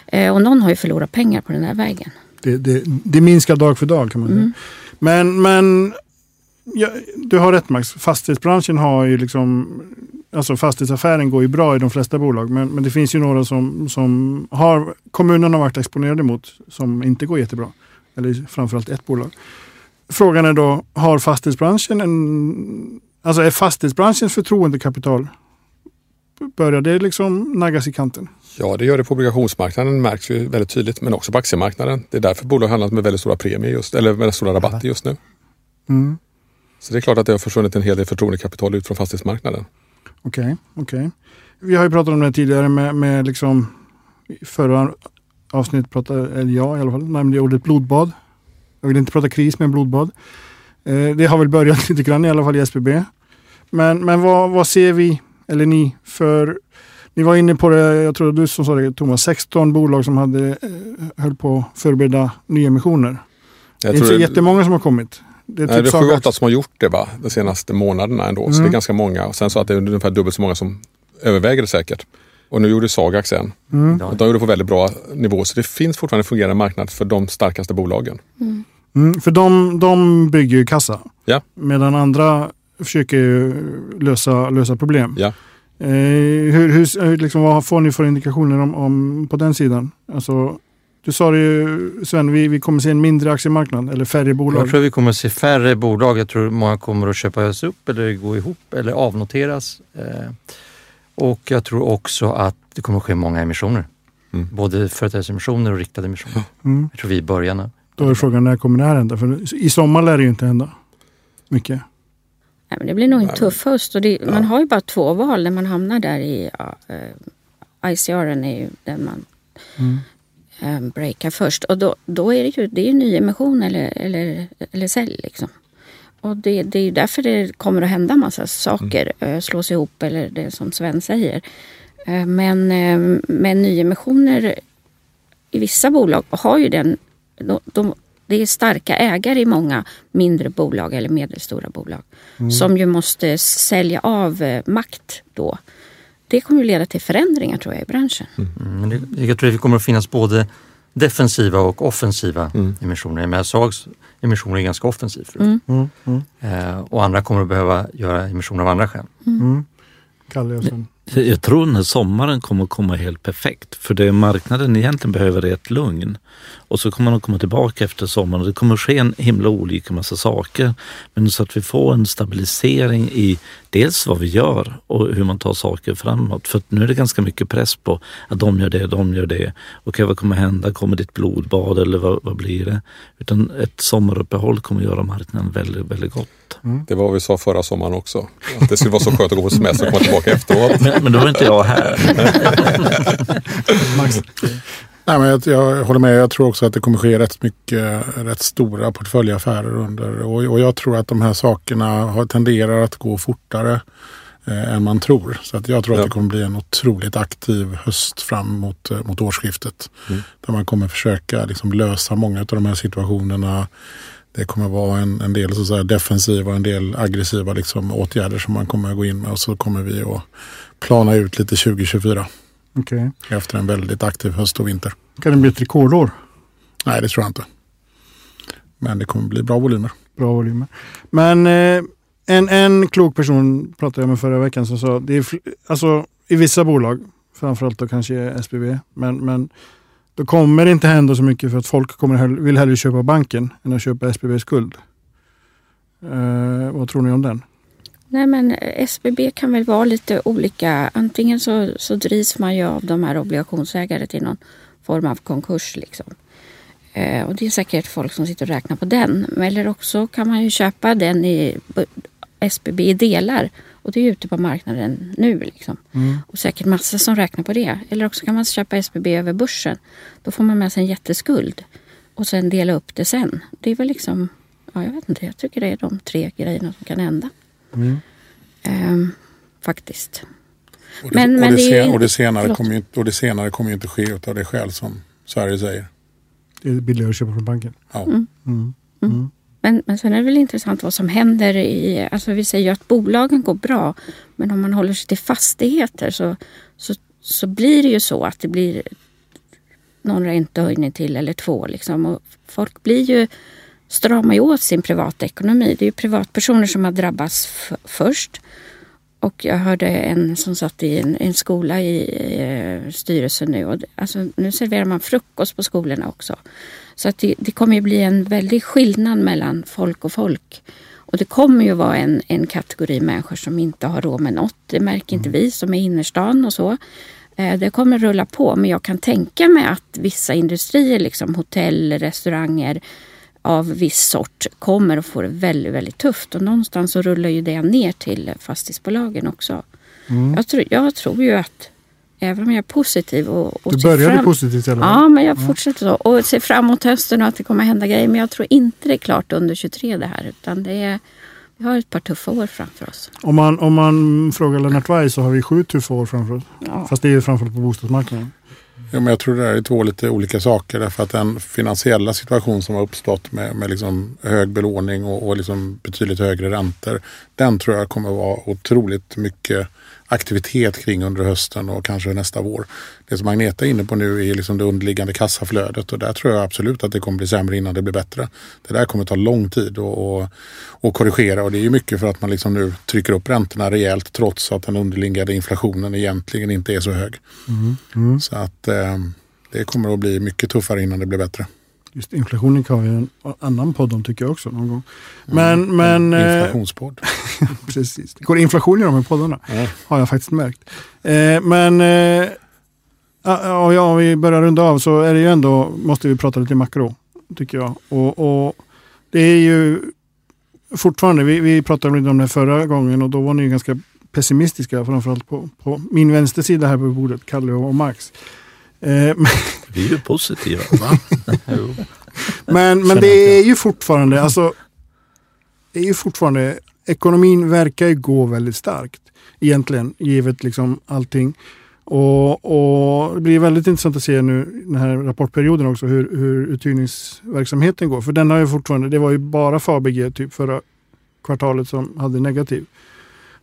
Eh, och någon har ju förlorat pengar på den här vägen. Det, det, det minskar dag för dag kan man säga. Mm. Men, men ja, du har rätt Max. Fastighetsbranschen har ju liksom, alltså fastighetsaffären går ju bra i de flesta bolag. Men, men det finns ju några som, som har kommunerna har varit exponerade mot som inte går jättebra. Eller framförallt ett bolag. Frågan är då, har fastighetsbranschen en, alltså är fastighetsbranschens förtroendekapital börjar det liksom naggas i kanten. Ja, det gör det på obligationsmarknaden märks ju väldigt tydligt, men också på aktiemarknaden. Det är därför bolag handlas med väldigt stora premier just, eller väldigt stora rabatter just nu. Mm. Så det är klart att det har försvunnit en hel del förtroendekapital ut från fastighetsmarknaden. Okej, okej. Vi har ju pratat om det tidigare med, med liksom förra avsnitt pratade, eller jag i alla fall, nämnde ordet blodbad. Jag vill inte prata kris men blodbad. Eh, det har väl börjat lite grann i alla fall i SBB. Men, men vad, vad ser vi, eller ni, för ni var inne på det, jag tror du som sa det Thomas, 16 bolag som hade, eh, höll på att förbereda nyemissioner. Det är Jag inte så jättemånga som har kommit. Det är Nej, typ det är sju, Saga- åtta som har gjort det va? de senaste månaderna ändå. Så Mm. det är ganska många. Och sen så att det är ungefär dubbelt så många som överväger det säkert. Och nu gjorde Sagax en. Mm. De gjorde det på väldigt bra nivå. Så det finns fortfarande en fungerande marknad för de starkaste bolagen. Mm, för de, de bygger ju kassa. Ja. Medan andra försöker ju lösa, lösa problem. Ja. Eh, hur, hur, liksom, vad får ni för indikationer om, om, på den sidan? Alltså, du sa det ju Sven, vi, vi kommer se en mindre aktiemarknad eller färre bolag. Jag tror vi kommer att se färre bolag. Jag tror många kommer att köpas upp eller gå ihop eller avnoteras. Eh, Och jag tror också att det kommer att ske många emissioner. Mm. Både företrädesemissioner och riktade emissioner. Mm. Jag tror vi är i början. Då är frågan när kommer det här hända? För i sommar lär det ju inte hända mycket. Nej, men det blir nog en tuff höst. Och det, Man har ju bara två val när man hamnar där i ja, eh, ICR är ju den man Mm. eh, breakar först. Och då, då är det ju, det är ju nyemission eller, eller, eller sälj. Liksom. Och det, det är ju därför det kommer att hända massa saker. eh, Slås ihop eller det som Sven säger. Eh, Men, eh, men nyemissioner i vissa bolag har ju den... De, de, det är starka ägare i många mindre bolag eller medelstora bolag som ju måste sälja av makt då. Det kommer ju leda till förändringar tror jag i branschen. Mm, men det, jag tror att det kommer att finnas både defensiva och offensiva Mm. emissioner. Men SAGs emissioner är ganska offensiv. förut. Mm. Mm. Eh, och andra kommer att behöva göra emissioner av andra skäl. Kalle och sen? Jag tror den här sommaren kommer att komma helt perfekt. För det marknaden egentligen behöver är ett lugn. Och så kommer de komma tillbaka efter sommaren det kommer att ske en himla olika massa saker. Men så att vi får en stabilisering i dels vad vi gör och hur man tar saker framåt. För att nu är det ganska mycket press på att de gör det, de gör det. Okej, vad kommer hända? Kommer det ett blodbad eller vad, vad blir det? Utan ett sommaruppehåll kommer att göra marknaden väldigt, väldigt gott. Det var vad vi sa förra sommaren också. Att det skulle vara så skönt att gå på semester och komma tillbaka efteråt. Men, men då var inte jag här. Max. Nej, men jag, jag håller med. Jag tror också att det kommer ske rätt mycket, rätt stora portföljaffärer under. Och, och jag tror att de här sakerna har, tenderar att gå fortare eh, än man tror. Så att jag tror Ja. att det kommer bli en otroligt aktiv höst fram mot, eh, mot årsskiftet. Mm. Där man kommer försöka liksom, lösa många av de här situationerna. Det kommer vara en, en del så att säga, defensiva och en del aggressiva liksom, åtgärder som man kommer att gå in med. Och så kommer vi att plana ut lite 2024 Okej. efter en väldigt aktiv höst och vinter. Kan det bli ett rekordår? Nej, det tror jag inte. Men det kommer bli bra volymer. Bra volymer. Men eh, en, en klok person pratade jag med förra veckan som sa, det är alltså i vissa bolag, framförallt då kanske SBB, men, men då kommer det inte hända så mycket för att folk kommer hell- vill hellre köpa banken än att köpa SBBs guld. Eh, vad tror ni om den? Nej men eh, SBB kan väl vara lite olika. Antingen så, så drivs man ju av de här obligationsägare till någon form av konkurs. Liksom. Eh, och det är säkert folk som sitter och räknar på den. Eller också kan man ju köpa den i eh, SBB i delar. Och det är ute på marknaden nu. Liksom. Och säkert massor som räknar på det. Eller också kan man köpa SBB över börsen. Då får man med sig en jätteskuld. Och sen dela upp det sen. Det är väl liksom, ja jag vet inte, jag tycker det är de tre grejerna som kan hända. Ehm, faktiskt. Och det, Men- och men det, det är- sen, och det, senare, kommer ju, inte- och det senare kommer ju inte ske av det skäl som Sverige säger. Det är billigare att köpa från banken. Ja. Mm. Men, men sen är det väl intressant vad som händer i... Alltså vi säger ju att bolagen går bra. Men om man håller sig till fastigheter så, så, så blir det ju så att det blir någon räntehöjning till eller två. Liksom. Och folk blir ju, stramar ju åt sin privatekonomi. Det är ju privatpersoner som har drabbats först. Och jag hörde en som satt i en, en skola i eh, styrelsen nu. Och, alltså, nu serverar man frukost på skolorna också. Så att det, det kommer ju bli en väldig skillnad mellan folk och folk. Och det kommer ju vara en, en kategori människor som inte har råd med något. Det märker inte vi som är i innerstan och så. Eh, Det kommer rulla på men jag kan tänka mig att vissa industrier, liksom hotell, restauranger av viss sort kommer att få det väldigt, väldigt tufft. Och någonstans så rullar ju det ner till fastighetsbolagen också. Mm. Jag, tror, jag tror ju att även om jag är positiv och, och Du började fram- positivt fall. Ja, men jag fortsätter så. Och ser fram emot hösten och att det kommer hända grejer. Men jag tror inte det är klart under 23 det här. Utan det är, vi har ett par tuffa år framför oss. Om, man, om man frågar Lennart Weiss så har vi sju tuffa år framför oss. Ja. Fast det är ju framförallt på bostadsmarknaden. Ja, men jag tror det är två lite olika saker. Därför att den finansiella situation som har uppstått med, med liksom hög belåning och, och liksom betydligt högre räntor. Den tror jag kommer vara otroligt mycket aktivitet kring under hösten och kanske nästa vår. Det som Agneta är inne på nu är liksom det underliggande kassaflödet och där tror jag absolut att det kommer bli sämre innan det blir bättre. Det där kommer ta lång tid att och, och korrigera och det är ju mycket för att man liksom nu trycker upp räntorna rejält trots att den underliggande inflationen egentligen inte är så hög. Så att eh, det kommer att bli mycket tuffare innan det blir bättre. Just inflationen kan vi en annan podd om tycker jag också någon gång. Men, men En eh, inflationspodd. precis. Det går inflation i de här poddarna. Ja. Har jag faktiskt märkt. Eh, men eh, ja, ja, om vi börjar runda av så är det ju ändå, måste vi prata lite makro. Tycker jag. Och, och det är ju fortfarande, vi, vi pratade lite om det förra gången och då var ni ganska pessimistiska. Framförallt på, på min vänstersida här på bordet, Kalle och Max. Eh, men- Vi är ju positiva. Men, men det är ju fortfarande, alltså, det är ju fortfarande, ekonomin verkar ju gå väldigt starkt egentligen, givet liksom allting. Och, och det blir väldigt intressant att se nu den här rapportperioden också hur, hur uthyrningsverksamheten går. För den har ju fortfarande, det var ju bara Fabege typ förra kvartalet som hade negativ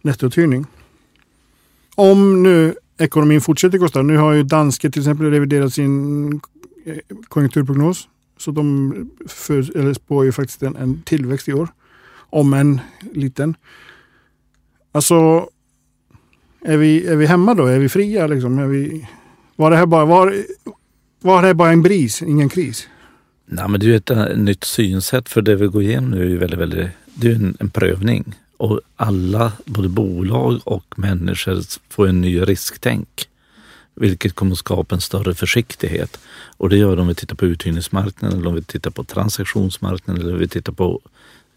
nettouthyrning. Om nu ekonomin fortsätter gå starkt, nu har ju Danske till exempel reviderat sin eh, konjunkturprognos. Så de för, eller spår ju faktiskt en, en tillväxt i år. Om en liten. Alltså, är vi, är vi hemma då? Är vi fria liksom? Är vi, var det här bara, var, var det här bara en bris, ingen kris? Nej, men det är ju ett eh, nytt synsätt för det vi går igenom nu är ju väldigt, väldigt, det är en, en prövning. Och alla, både bolag och människor, får en ny risktänk. Vilket kommer att skapa en större försiktighet. Och det gör det om vi tittar på uthyrningsmarknaden, eller om vi tittar på transaktionsmarknaden eller om vi tittar på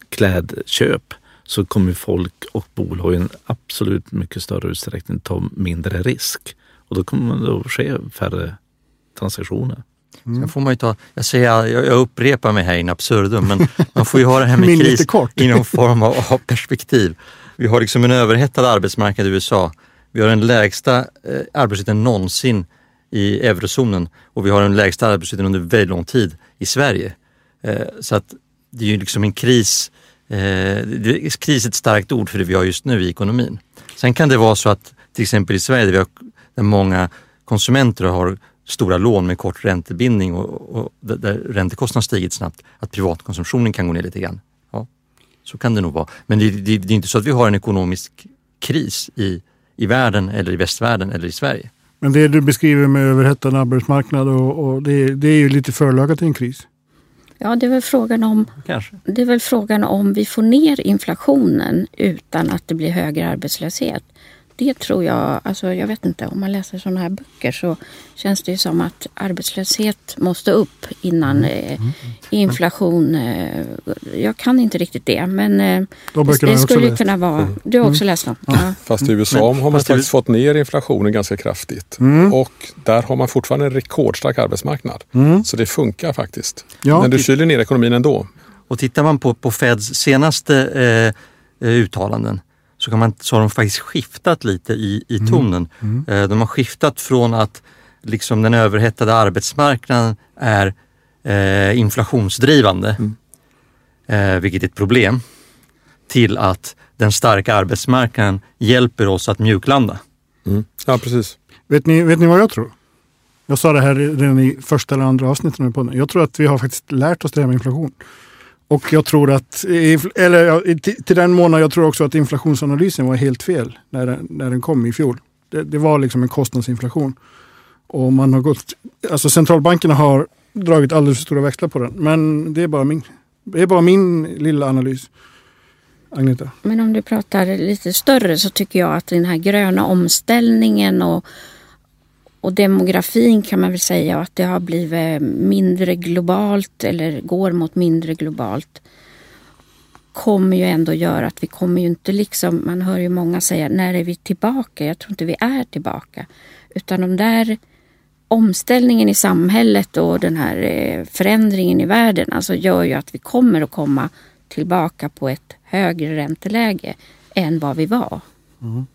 klädköp. Så kommer folk och bolag i en absolut mycket större utsträckning ta mindre risk. Och då kommer det att ske färre transaktioner. Sen får man ju ta, jag, säger, jag, upprepar mig här in absurdum, men man får ju ha det här med kris i någon form av, av perspektiv. Vi har liksom en överhettad arbetsmarknad i USA. Vi har den lägsta eh, arbetslösheten någonsin i eurozonen och vi har den lägsta arbetslösheten under väldigt lång tid i Sverige. Eh, så att det är ju liksom en kris, eh, är kris är ett starkt ord för det vi har just nu i ekonomin. Sen kan det vara så att till exempel i Sverige där, vi har, där många konsumenter har stora lån med kort räntebindning och, och där, räntekostnaderna stigit snabbt, att privatkonsumtionen kan gå ner lite grann. Ja, så kan det nog vara. Men det, det, det är inte så att vi har en ekonomisk kris i, i världen eller i västvärlden eller i Sverige. Men det du beskriver med överhettad arbetsmarknad och, och det, det är ju lite förlagat till en kris. Ja, det är väl frågan om Kanske. det är väl frågan om vi får ner inflationen utan att det blir högre arbetslöshet. Det tror jag, alltså jag vet inte, om man läser sådana här böcker så känns det ju som att arbetslöshet måste upp innan eh, inflation. Eh, jag kan inte riktigt det, men eh, De det, det skulle ju läst. kunna vara... Du har också läst dem? Ja. Fast i USA Men- har man faktiskt fått ner inflationen ganska kraftigt. Mm. Och där har man fortfarande en rekordstark arbetsmarknad. Så det funkar faktiskt. Ja. Men du kyler ner ekonomin ändå. Och tittar man på, på Feds senaste eh, eh, uttalanden så, kan man, så har de faktiskt skiftat lite i, i tonen. Eh, de har skiftat från att liksom den överhettade arbetsmarknaden är eh, inflationsdrivande, eh, vilket är ett problem, till att den starka arbetsmarknaden hjälper oss att mjuklanda. Ja, precis. Vet ni, vet ni vad jag tror? Jag sa det här redan i första eller andra avsnittet podden. Jag tror att vi har faktiskt lärt oss det här med inflation. Och jag tror att, eller till, till den månaden, jag tror också att inflationsanalysen var helt fel när den, när den kom i fjol. Det, det var liksom en kostnadsinflation. Och man har gått, alltså centralbankerna har dragit alldeles för stora växlar på den. Men det är bara min, det är bara min lilla analys. Agneta? Men om du pratar lite större så tycker jag att den här gröna omställningen och, och demografin kan man väl säga att det har blivit mindre globalt eller går mot mindre globalt kommer ju ändå göra att vi kommer ju inte liksom, man hör ju många säga när är vi tillbaka? Jag tror inte vi är tillbaka. Utan de där omställningen i samhället och den här eh, förändringen i världen alltså gör ju att vi kommer att komma tillbaka på ett högre ränteläge än vad vi var. Mm.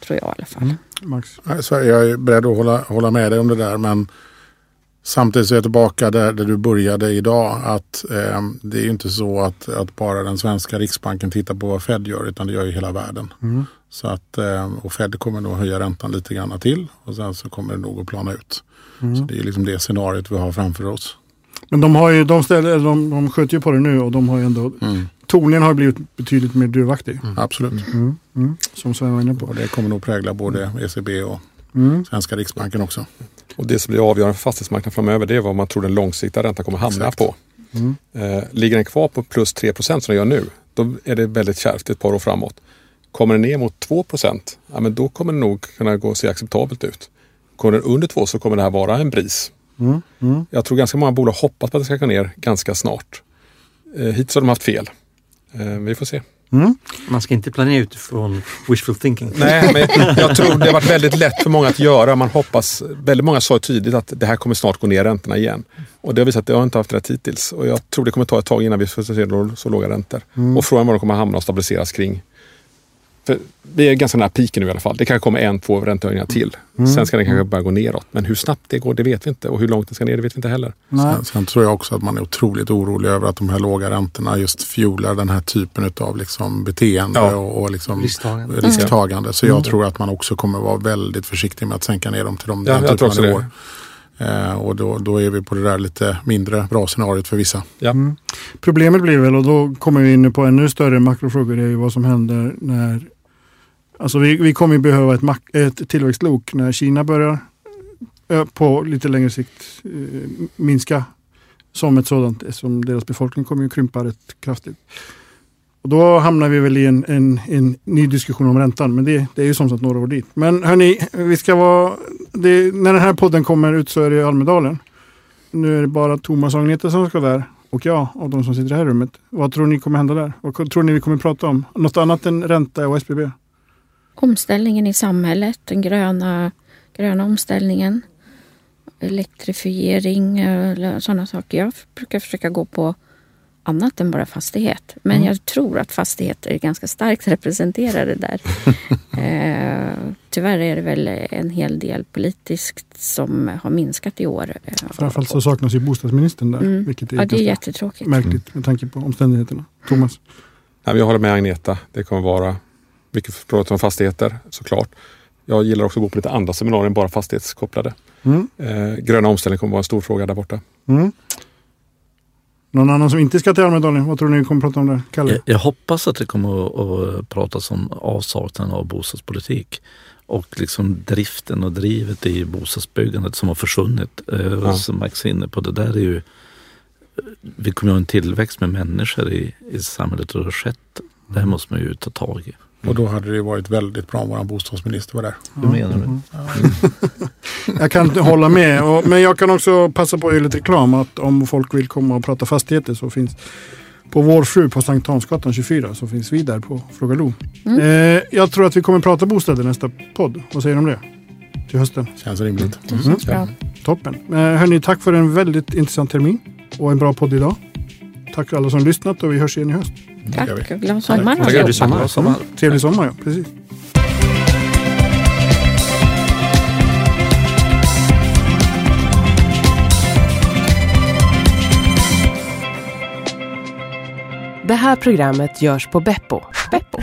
Tror jag i alla fall. Max? Nej, Så jag är beredd att hålla, hålla med dig om det där men samtidigt så är jag tillbaka där, där du började idag. Att eh, Det är ju inte så att, att bara den svenska riksbanken tittar på vad Fed gör utan det gör ju hela världen. Mm. Så att, eh, och Fed kommer nog höja räntan lite grann till och sen så kommer det nog att plana ut. Mm. Så det är liksom det scenariot vi har framför oss. Men de, har ju, de, ställer, de, de skjuter ju på det nu och de har ju ändå... Mm. Tonen har blivit betydligt mer duvaktig. Absolut. Mm. Mm. Som Sven var inne på. Och det kommer nog prägla både ECB och Mm. svenska riksbanken också. Och det som blir avgörande för fastighetsmarknaden framöver det är vad man tror den långsiktiga räntan kommer hamna Exakt. på. Mm. Eh, ligger den kvar på plus 3 procent som den gör nu, då är det väldigt kärvt ett par år framåt. Kommer den ner mot 2 procent, ja, men då kommer den nog kunna gå och se acceptabelt ut. Kommer den under 2 så kommer det här vara en bris. Mm. Mm. Jag tror ganska många bolag hoppas på att det ska gå ner ganska snart. Eh, hittills har de haft fel. Eh, vi får se. Mm. Man ska inte planera utifrån wishful thinking. Nej, men jag tror det har varit väldigt lätt för många att göra. Man hoppas, väldigt många sa tydligt att det här kommer snart gå ner räntorna igen. Och det har visat att det har inte haft rätt hittills. Och jag tror det kommer ta ett tag innan vi får se så låga räntor. Och frågan var de kommer hamna och stabiliseras kring. För vi är ganska nära piken nu i alla fall. Det kanske kommer en, två räntehöjningar till. Sen ska den kanske börja gå neråt. Men hur snabbt det går, det vet vi inte. Och hur långt det ska ner, det vet vi inte heller. Nej. Sen, sen tror jag också att man är otroligt orolig över att de här låga räntorna just fuelar den här typen av liksom beteende Ja. och, och liksom Risktagande. risktagande. Så jag tror att man också kommer vara väldigt försiktig med att sänka ner dem till de Ja, den typen av nivåer. Eh, och då, då är vi på det där lite mindre bra scenariot för vissa. Ja. Mm. Problemet blir väl, och då kommer vi in på ännu större makrofrågor, det är ju vad som händer när... Alltså vi, vi kommer ju behöva ett, mak- ett tillväxtlok när Kina börjar eh, på lite längre sikt eh, minska som ett sådant, eftersom deras befolkning kommer att krympa rätt kraftigt. Och då hamnar vi väl i en, en, en ny diskussion om räntan, men det, det är ju som sagt några år dit. Men hörni, vi ska vara... Det, när den här podden kommer ut så är det i Almedalen. Nu är det bara Thomas och Agneta som ska där och jag och de som sitter i det här rummet. Vad tror ni kommer hända där? Vad tror ni vi kommer prata om? Något annat än ränta och SBB? Omställningen i samhället, den gröna, gröna omställningen. Elektrifiering eller sådana saker. Jag brukar försöka gå på annat än bara fastighet. Men Mm. jag tror att fastigheter är ganska starkt representerade där. eh, tyvärr är det väl en hel del politiskt som har minskat i år. Eh, Framförallt så saknas ju bostadsministern där. Mm. Vilket är, Ja, det är jättetråkigt. märkligt med tanke på omständigheterna. Thomas? Jag håller med Agneta. Det kommer vara mycket prat om fastigheter såklart. Jag gillar också att gå på lite andra seminarier än bara fastighetskopplade. Mm. Eh, gröna omställning kommer vara en stor fråga där borta. Mm. Någon annan som inte ska till Almedalen? Vad tror ni kommer prata om där? Kalle? Jag, jag hoppas att det kommer att, pratas om avsaknaden av bostadspolitik och liksom driften och drivet i bostadsbyggandet som har försvunnit. Eh, Ja. Som Max är inne på, det där är ju vi kommer att ha en tillväxt med människor i, i samhället och det har skett. Det här måste man ju ta tag i. Och då hade det varit väldigt bra om vår bostadsminister var där. Hur menar du? Mm. Jag kan inte hålla med. Och, men jag kan också passa på att göra lite reklam. Att om folk vill komma och prata fastigheter så finns på vår fru på Sankt Hansgatan 24 så finns vi där på Fråga Lo. Mm. Eh, jag tror att vi kommer prata bostäder nästa podd. Vad säger du om det? Till hösten. Känns rimligt. Det känns bra. Toppen. Eh, hörni, tack för en väldigt intressant termin och en bra podd idag. Tack för alla som lyssnat och vi hörs igen i höst. Tack och glad sommar. Tack. allihop. sommar. Sommar. Trevlig sommar, ja. Precis. Det här programmet görs på Beppo. Beppo.